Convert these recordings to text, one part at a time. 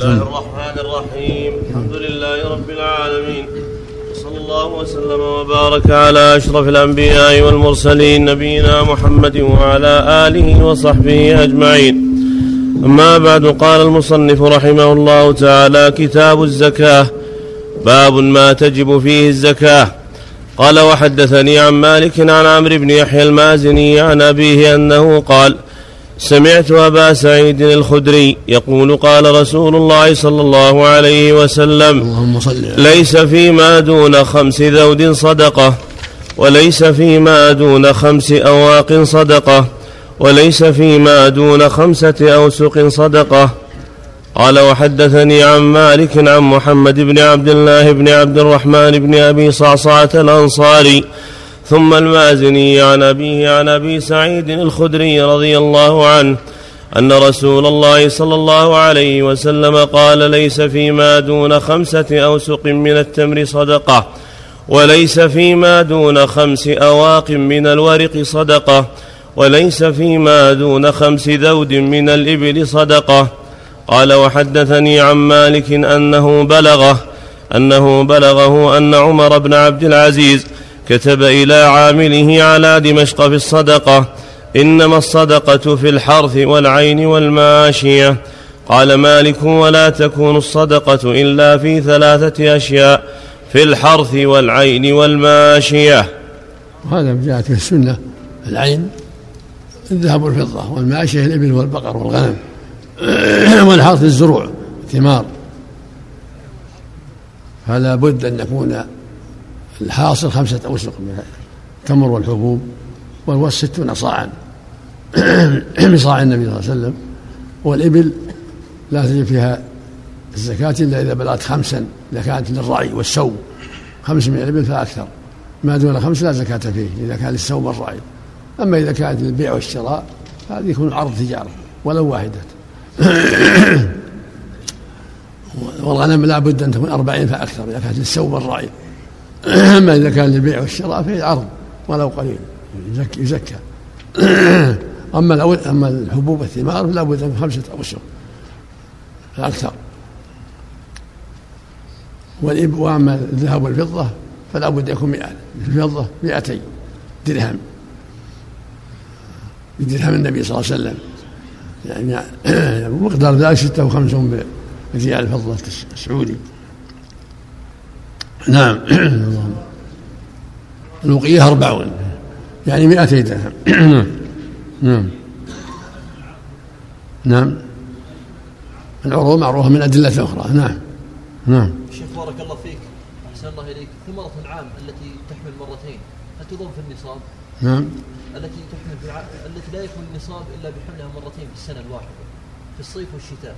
الله الرحمن الرحيم. الحمد لله رب العالمين. صلى الله وسلم وبارك على أشرف الأنبياء والمرسلين نبينا محمد وعلى آله وصحبه أجمعين. أما بعد قال المصنف رحمه الله تعالى كتاب الزكاة باب ما تجب فيه الزكاة. قال وحدثني عن مالك عن عمرو بن يحيى المازني عن أبيه أنه قال سمعت أبا سعيد الخدري يقول قال رسول الله صلى الله عليه وسلم ليس فيما دون خمس ذود صدقة وليس فيما دون خمس أواق صدقة وليس فيما دون خمسة أوسق صدقة. قال وحدثني عن مالك عن محمد بن عبد الله بن عبد الرحمن بن أبي صعصعة الأنصاري ثم المازني عن أبيه عن أبي سعيد الخدري رضي الله عنه أن رسول الله صلى الله عليه وسلم قال ليس فيما دون خمسة أوسق من التمر صدقة وليس فيما دون خمس أواق من الورق صدقة وليس فيما دون خمس ذود من الإبل صدقة. قال وحدثني عن مالك أنه بلغه أنه بلغه أن عمر بن عبد العزيز كتب إلى عامله على دمشق في الصدقة إنما الصدقة في الحرث والعين والماشية قال مالك ولا تكون الصدقة إلا في ثلاثة أشياء في الحرث والعين والماشية وهذا جاءت في السنة العين الذهب والفضة والماشية الإبل والبقر والغنم والحرث الزروع الثمار. فلا بد أن يكون الحاصل خمسة أوسق من التمر والحبوب والوس ستون صاعا بصاع النبي صلى الله عليه وسلم. والإبل لا تجب فيها الزكاة إلا إذا بلغت خمسا إذا كانت للرعي والسوم خمس من الإبل فأكثر. ما دون خمس لا زكاة فيه إذا كان للسوم والرعي. أما إذا كانت للبيع والشراء هذه يكون عرض تجارة ولو واحدة. والغنم لا بد أن تكون أربعين فأكثر إذا كانت للسوم والرعي. أما إذا كان للبيع والشراء فهي عرض ولو قليل يزكى. أما أما الحبوب والثمار فلا بد من خمسة أوسق فأكثر والإب وأما الذهب والفضة فلا بد يكون مئة الفضة مئتين درهم. بدرهم النبي صلى الله عليه وسلم. يعني مقدار ذلك ستة وخمسون بريال الفضة السعودي. نعم. الوقية أربعون. يعني مئتي درهم. نعم. نعم. العروض معروفة من أدلة أخرى. نعم. نعم. شيخ بارك الله فيك. أحسن الله إليك. ثمرة العام التي تحمل مرتين هل تضم في النصاب؟ نعم. التي تحمل في الع... التي لا يكون النصاب إلا بحملها مرتين في السنة الواحدة في الصيف والشتاء.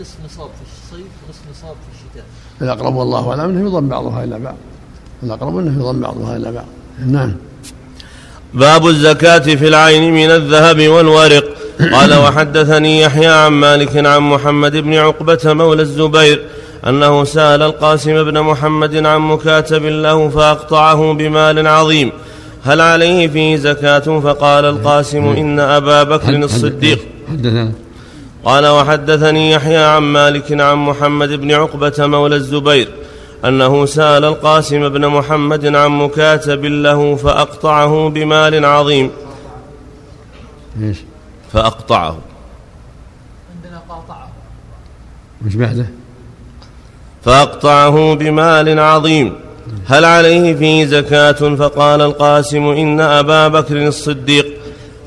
نصف نصاب في الصيف ونصف نصاب في الشتاء. الأقرب والله أعلم أنه يضم بعضها إلى بعض. الأقرب أنه يضم بعضها إلى بعض. نعم. باب الزكاة في العين من الذهب والورق. قال وحدثني يحيى عن مالك عن محمد بن عقبة مولى الزبير أنه سأل القاسم بن محمد عن مكاتب له فأقطعه بمال عظيم. هل عليه فيه زكاة؟ فقال القاسم إن أبا بكر الصديق. حدثنا. قال وحدثني يحيى عن مالك عن محمد بن عقبة مولى الزبير أنه سأل القاسم بن محمد عن مكاتب له فأقطعه بمال عظيم. إيش؟ فأقطعه. عندنا قاطعه. وش بعده؟ فأقطعه بمال عظيم. هل عليه فيه زكاة؟ فقال القاسم إن أبا بكر الصديق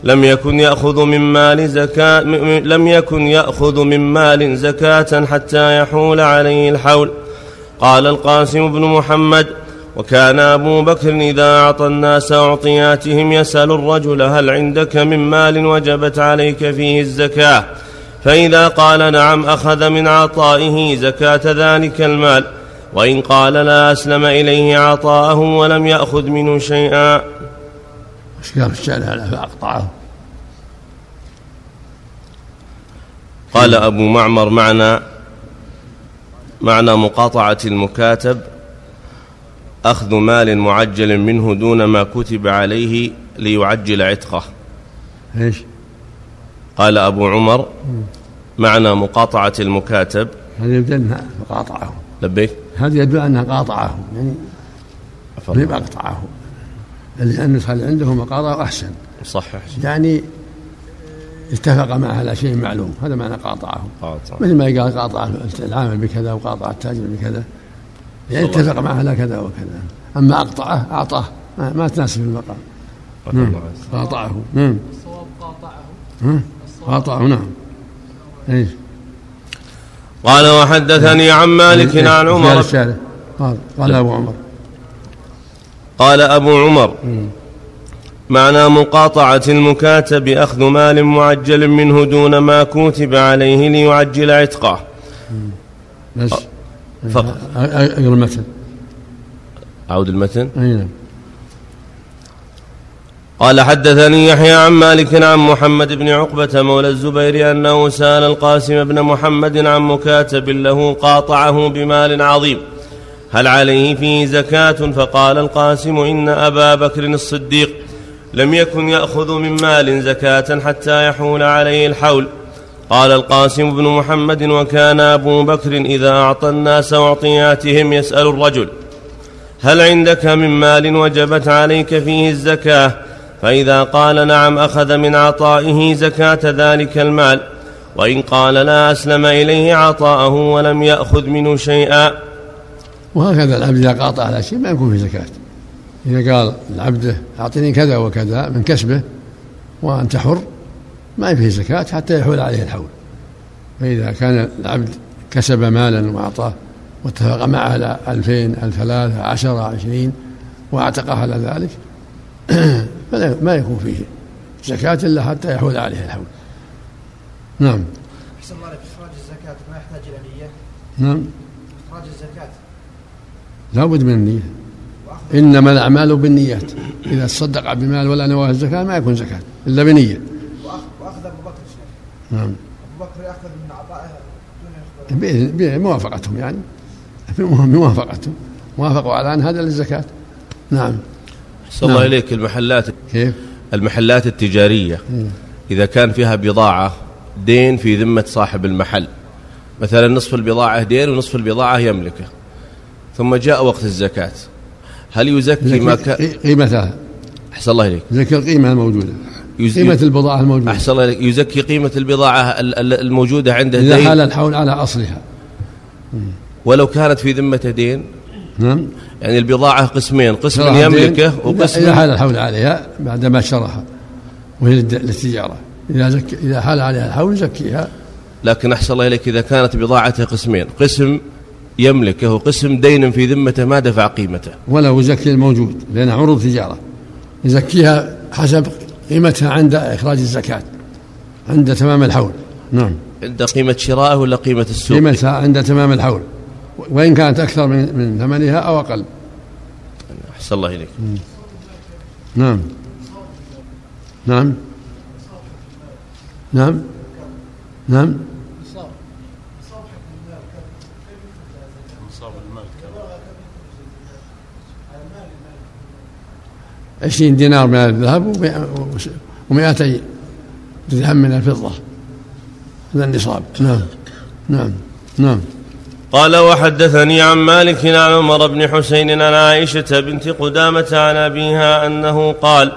لم يكن يأخذ من مال زكاة لم يكن يأخذ من مال زكاة حتى يحول عليه الحول. قال القاسم بن محمد وكان أبو بكر إذا أعطى الناس أعطياتهم يسأل الرجل هل عندك من مال وجبت عليك فيه الزكاة. فإذا قال نعم أخذ من عطائه زكاة ذلك المال. وإن قال لا أسلم إليه عطاءه ولم يأخذ منه شيئا. إيش قال الشارع على فأقطعه. قال أبو معمر معنى معنى مقاطعة المكاتب أخذ مال معجل منه دون ما كتب عليه ليعجل عتقه. إيش؟ قال أبو عمر معنى مقاطعة المكاتب. هذا يدل أنها قاطعه لبيك. هذا يدل أنها قاطعة. يعني أقطعه اللي النسخة اللي عنده مقاطعه أحسن. صحح يعني اتفق معه على شيء معلوم. هذا معنى قاطعه. قاطع. مثل ما قال قاطع العامل بكذا وقاطع التاجر بكذا. يعني اتفق معه على كذا وكذا. أما أقطعه أعطاه. ما, ما تناسب المقام. قاطعه نعم الصواب قاطعه. ها؟ قاطعه نعم. إيش؟ قال وحدثني عن مالك عن قال عمر الشارع. قال قال أبو عمر. قال أبو عمر معنى مقاطعة المكاتب أخذ مال معجل منه دون ما كتب عليه ليعجل عتقه. بس فقط. أقرأ المتن. أعود المتن. أي نعم. قال حدثني يحيى عن مالك عن محمد بن عقبة مولى الزبير أنه سأل القاسم بن محمد عن مكاتب له قاطعه بمال عظيم. هل عليه فيه زكاة؟ فقال القاسم إن أبا بكر الصديق لم يكن يأخذ من مال زكاة حتى يحول عليه الحول. قال القاسم بن محمد وكان أبو بكر إذا أعطى الناس أعطياتهم يسأل الرجل هل عندك من مال وجبت عليك فيه الزكاة؟ فإذا قال نعم أخذ من عطائه زكاة ذلك المال. وإن قال لا أسلم إليه عطاءه ولم يأخذ منه شيئا. وهكذا العبد إذا قاطع على شيء ما يكون في زكاة. إذا قال العبد أعطني كذا وكذا من كسبه وأنت حر ما فيه زكاة حتى يحول عليه الحول. فإذا كان العبد كسب مالا وأعطاه واتفق معه على ألفين ألف ثلاثة عشرة عشرين واعتقه على ذلك فلا ما يكون فيه زكاة إلا حتى يحول عليه الحول. نعم. أحسن الله إخراج الزكاة ما يحتاج إلى نية؟ نعم. إخراج الزكاة لابد من النية. إنما الأعمال بالنيات. إذا تصدق بمال ولا نواه الزكاة ما يكون زكاة إلا بنية. وأخ- وأخذ أبو بكر نعم. أبو بكر يأخذ من عطائه بموافقتهم يعني. بموافقتهم. وافقوا على أن هذا للزكاة. نعم. صلى الله نعم. إليك. المحلات كيف؟ المحلات التجارية. إذا كان فيها بضاعة دين في ذمة صاحب المحل. مثلا نصف البضاعة دين ونصف البضاعة يملكه. ثم جاء وقت الزكاة. هل يزكي ما كان؟ قي- قيمتها. أحسن الله إليك. زكي القيمة الموجودة. يز- قيمة البضاعة الموجودة. أحسن الله إليك. يزكي قيمة البضاعة ال- ال- الموجودة عنده إذا حال الحول على أصلها. ولو كانت في ذمته دين؟ نعم. يعني البضاعة قسمين قسم يملكه وقسم إذا حال الحول عليها بعدما شرها وهي للتجارة. إذا زك إذا حال عليها الحول يزكيها. لكن أحسن الله إليك إذا كانت بضاعته قسمين. قسم يملكه وقسم دين في ذمته ما دفع قيمته. ولا يزكي الموجود لأنها عروض تجارة. يزكيها حسب قيمتها عند إخراج الزكاة عند تمام الحول. نعم. عند قيمة شرائه ولا قيمة السوق؟ قيمتها عند تمام الحول. وإن كانت أكثر من من ثمنها أو أقل. أحسن الله إليك. نعم. نعم. نعم. نعم. عشرين دينار من الذهب ومئتي درهم من الفضة. هذا النصاب. نعم. نعم. نعم. قال وحدثني عن مالك عن عمر بن حسين عن عائشة بنت قدامة عن أبيها أنه قال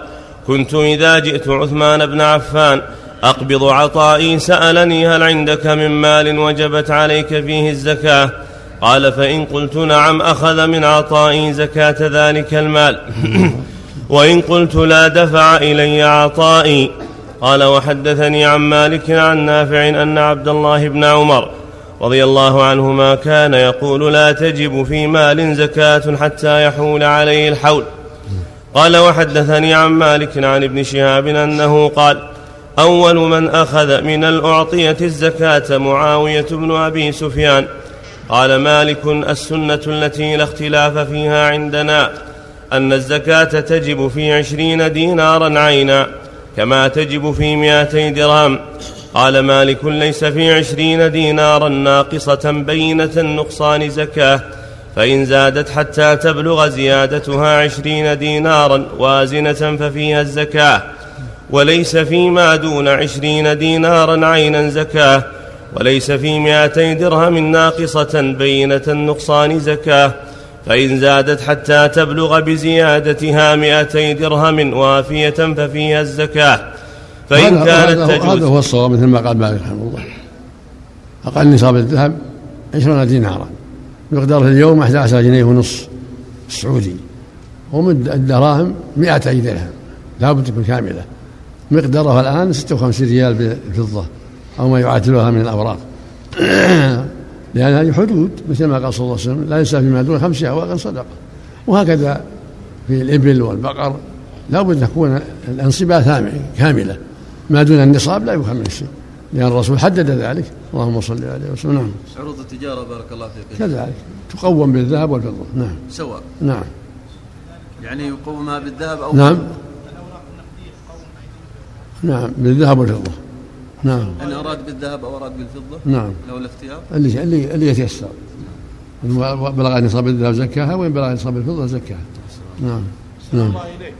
كنت إذا جئت عثمان بن عفان أقبض عطائي سألني هل عندك من مال وجبت عليك فيه الزكاة؟ قال فإن قلت نعم أخذ من عطائي زكاة ذلك المال. وإن قلت لا دفع إلي عطائي. قال وحدثني عن مالك عن نافع أن عبد الله بن عمر رضي الله عنهما كان يقول لا تجب في مال زكاة حتى يحول عليه الحول. قال وحدثني عن مالك عن ابن شهاب أنه قال أول من أخذ من الأعطية الزكاة معاوية بن أبي سفيان. قال مالك السنة التي لا اختلاف فيها عندنا. أن الزكاة تجب في عشرين دينارا عينا كما تجب في مائتي درهم. قال مالك ليس في عشرين دينارا ناقصة بينة النقصان زكاة فإن زادت حتى تبلغ زيادتها عشرين دينارا وازنة ففيها الزكاة. وليس فيما دون عشرين دينارا عينا زكاة وليس في مائتي درهم ناقصة بينة النقصان زكاة. فإن زادت حتى تبلغ بزيادتها مائتي درهم وافية ففيها الزكاة. فإن كانت هو- هذا تجوز هو الصواب مثل ما قال مالك رحمه الله. أقل نصاب الذهب عشرون دينارا مقداره اليوم 11 جنيه ونص سعودي ومن الدراهم 200 درهم لابد تكون كاملة. مقدارها الآن 56 ريال بالفضة أو ما يعادلها من الأوراق. لأن هذه حدود مثل ما قال صلى الله عليه وسلم لا ينسى فيما دون خمس أواق صدقة. وهكذا في الإبل والبقر لابد أن تكون الأنصبة كاملة. ما دون النصاب لا من شيء لأن الرسول حدد ذلك. اللهم صل عليه وسلم. نعم. عروض التجارة بارك الله فيك. كذلك. تقوم بالذهب والفضة. نعم. سواء. نعم. يعني يقومها بالذهب أو نعم. نعم بالذهب والفضة. نعم. إن أراد بالذهب أو أراد بالفضة؟ نعم. له الاختيار؟ اللي اللي اللي يتيسر. بلغ نصاب الذهب زكاها وإن بلغ نصاب الفضة زكاها. نعم. نعم. الله إليك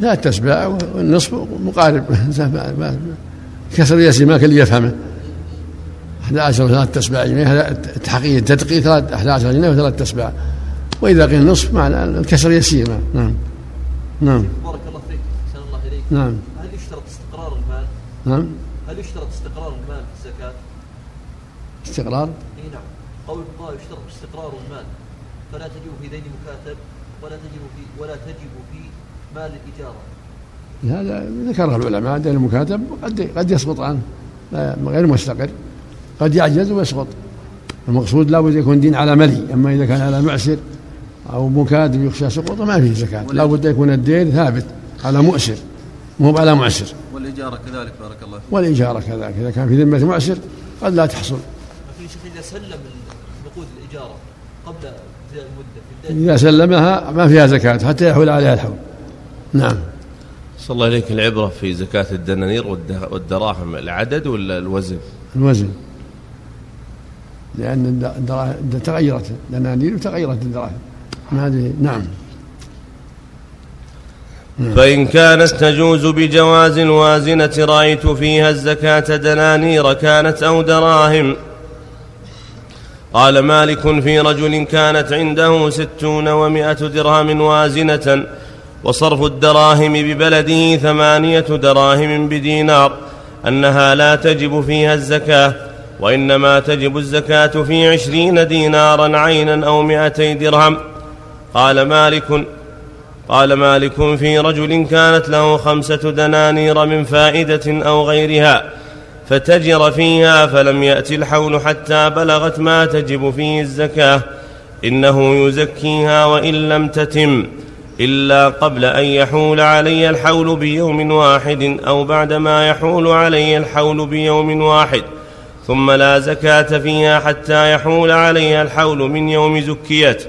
لا التسبع والنصف مقارب. ما- ما- كسر يسير ما كل يفهمه. 11 وثلاث تسبع جنيه هذا التحقيق التدقيق ثلاث 11 جنيه وثلاث تسبع وإذا قيل نصف معنى الكسر يسير نعم. نعم. بارك الله فيك أحسن الله إليك نعم. هل يشترط استقرار المال؟ نعم. هل يشترط استقرار المال في الزكاة؟ استقرار؟ إي نعم. قول الله يشترط استقرار المال. فلا تجب في دين مكاتب ولا تجب في ولا تجب في مال الإجارة. هذا ذكره العلماء. دين المكاتب قد قد يسقط عنه. لا غير مستقر. قد يعجز ويسقط. المقصود لابد يكون دين على ملي. أما إذا كان على معسر أو مكاتب يخشى سقوطه ما فيه زكاة. لابد يكون الدين ثابت على مؤسر. مو على معسر والإجارة كذلك بارك الله فيك. والاجاره كذلك. إذا كان في ذمة معسر قد لا تحصل. لكن شيخ إذا سلم نقود الإجارة قبل المدة إذا سلمها ما فيها زكاة حتى يحول عليها الحول. نعم. صلى الله عليك. العبرة في زكاة الدنانير والد- والدراهم العدد ولا الوزن؟ الوزن. لأن الد- الدراهم تغيرت. الدنانير وتغيرت الدراهم. ما هذه نعم. فإن كانت تجوز بجواز الوازنة رأيت فيها الزكاة دنانير كانت أو دراهم. قال مالك في رجل كانت عنده ستون ومائة درهم وازنة وصرف الدراهم ببلده ثمانية دراهم بدينار أنها لا تجب فيها الزكاة وإنما تجب الزكاة في عشرين دينارا عينا أو مائتي درهم. قال مالك قال مالك في رجل كانت له خمسة دنانير من فائدة أو غيرها فتجر فيها فلم يأت الحول حتى بلغت ما تجب فيه الزكاة. إنه يزكيها وإن لم تتم إلا قبل أن يحول علي الحول بيوم واحد أو بعدما يحول علي الحول بيوم واحد. ثم لا زكاة فيها حتى يحول عليها الحول من يوم زكيت.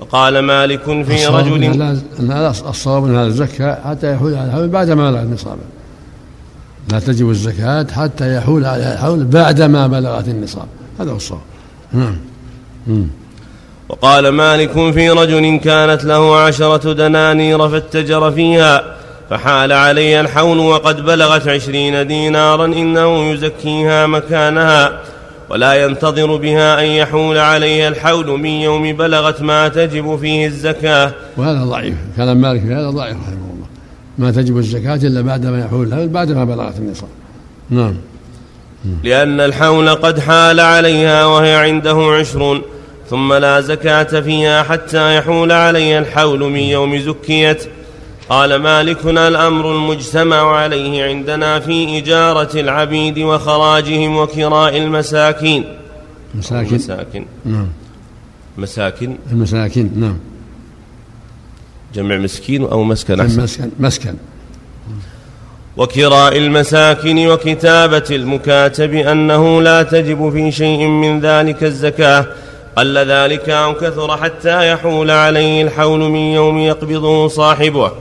وقال مالك في رجل لا- الصواب أنها الزكاة حتى يحول على الحول بعد ما بلغت نصابا لا تجب الزكاة حتى يحول عليها الحول بعد ما بلغت النصاب. هذا هو الصواب. نعم. وقال مالك في رجل كانت له عشرة دنانير فاتجر فيها فحال علي الحول وقد بلغت عشرين دينارا إنه يزكيها مكانها. ولا ينتظر بها أن يحول عليها الحول من يوم بلغت ما تجب فيه الزكاة. وهذا ضعيف كلام مالك في هذا ضعيف رحمه الله. ما تجب الزكاة إلا بعد ما يحول الحول بعد ما بلغت النصاب. نعم. لأن الحول قد حال عليها وهي عنده عشرون ثم لا زكاة فيها حتى يحول عليها الحول من يوم زكيت. قال مالكنا الأمر المجتمع عليه عندنا في إجارة العبيد وخراجهم وكراء المساكين. مساكن. مساكن. نعم. مساكن. المساكين نعم. جمع مسكين أو مسكن أحسن. مسكن مسكن. وكراء المساكن وكتابة المكاتب أنه لا تجب في شيء من ذلك الزكاة قل ذلك أو كثر حتى يحول عليه الحول من يوم يقبضه صاحبه.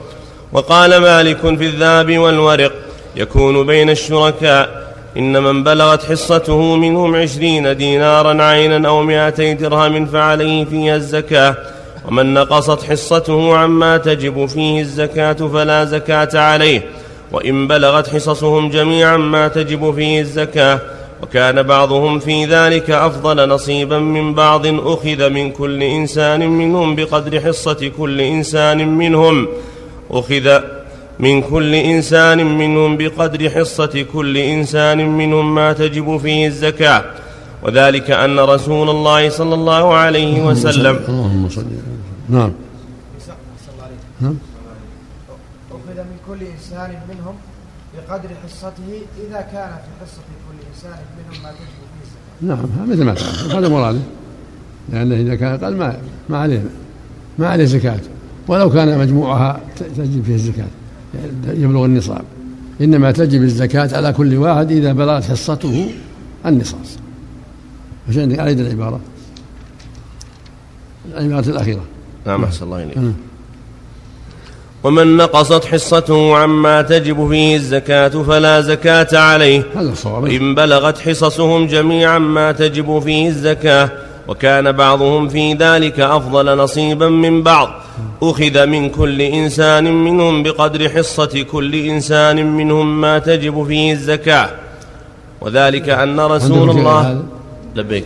وقال مالك في الذهب والورق يكون بين الشركاء إن من بلغت حصته منهم عشرين دينارا عينا أو مائتي درهم فعليه فيها الزكاة. ومن نقصت حصته عما تجب فيه الزكاة فلا زكاة عليه. وإن بلغت حصصهم جميعا ما تجب فيه الزكاة. وكان بعضهم في ذلك أفضل نصيبا من بعض أخذ من كل إنسان منهم بقدر حصة كل إنسان منهم. أخذ من كل إنسان منهم بقدر حصة كل إنسان منهم ما تجب فيه الزكاة. وذلك أن رسول الله صلى الله عليه وسلم اللهم صل نعم. نعم. أخذ من كل إنسان منهم بقدر حصته إذا كان في حصة كل إنسان منهم ما تجب فيه الزكاة. نعم مثل ما هذا مراده لأنه إذا كان أقل ما ما عليه ما عليه زكاة. ولو كان مجموعها تجب فيه الزكاة يبلغ النصاب. إنما تجب الزكاة على كل واحد إذا بلغت حصته النصاب وش عندك أعيد العبارة. العبارة الأخيرة. نعم أحسن الله إليك. ومن نقصت حصته عما تجب فيه الزكاة فلا زكاة عليه. هذا الصواب. وإن بلغت حصصهم جميعا ما تجب فيه الزكاة. وكان بعضهم في ذلك أفضل نصيبا من بعض. أخذ من كل إنسان منهم بقدر حصة كل إنسان منهم ما تجب فيه الزكاة. وذلك أن رسول الله؟ لبيك.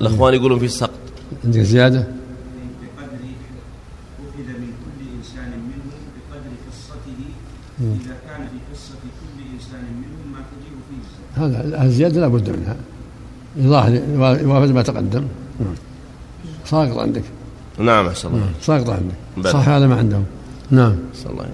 الأخوان يقولون في السقط. عندك زيادة؟ بقدر أخذ من كل إنسان منهم بقدر حصته إذا كان في حصة كل إنسان منهم ما تجب فيه الزكاة هذا الزيادة لا بد منها. إيضاح ما تقدم. ساقط عندك. نعم أحسن الله ساقط عندك. صح هذا ما عندهم. نعم. أحسن الله.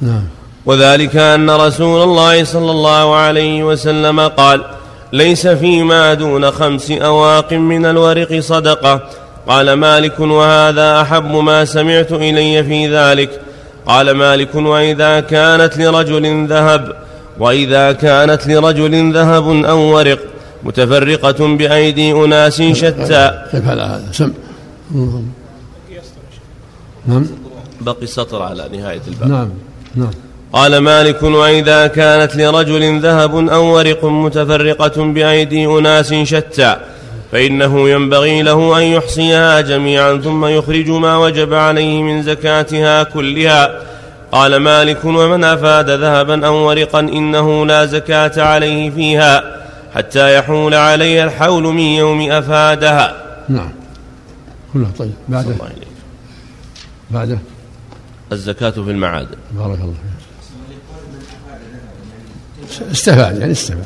نعم. وذلك أن رسول الله صلى الله عليه وسلم قال ليس فيما دون خمس أواق من الورق صدقة. قال مالك وهذا أحب ما سمعت إلي في ذلك. قال مالك وإذا كانت لرجل ذهب وإذا كانت لرجل ذهب أو ورق متفرقة بأيدي أناس شتى. كيف على هذا سم نعم. بقي سطر على نهاية الباب. نعم نعم. قال مالك وإذا كانت لرجل ذهب أو ورق متفرقة بأيدي أناس شتى فإنه ينبغي له أن يحصيها جميعا ثم يخرج ما وجب عليه من زكاتها كلها. قال مالك ومن أفاد ذهبا أو ورقا إنه لا زكاة عليه فيها حتى يحول عليها الحول من يوم أفادها. نعم. كله طيب. بعده. الله إليك. بعده. الزكاة في المعادن. بارك الله فيك. استفاد يعني استفاد.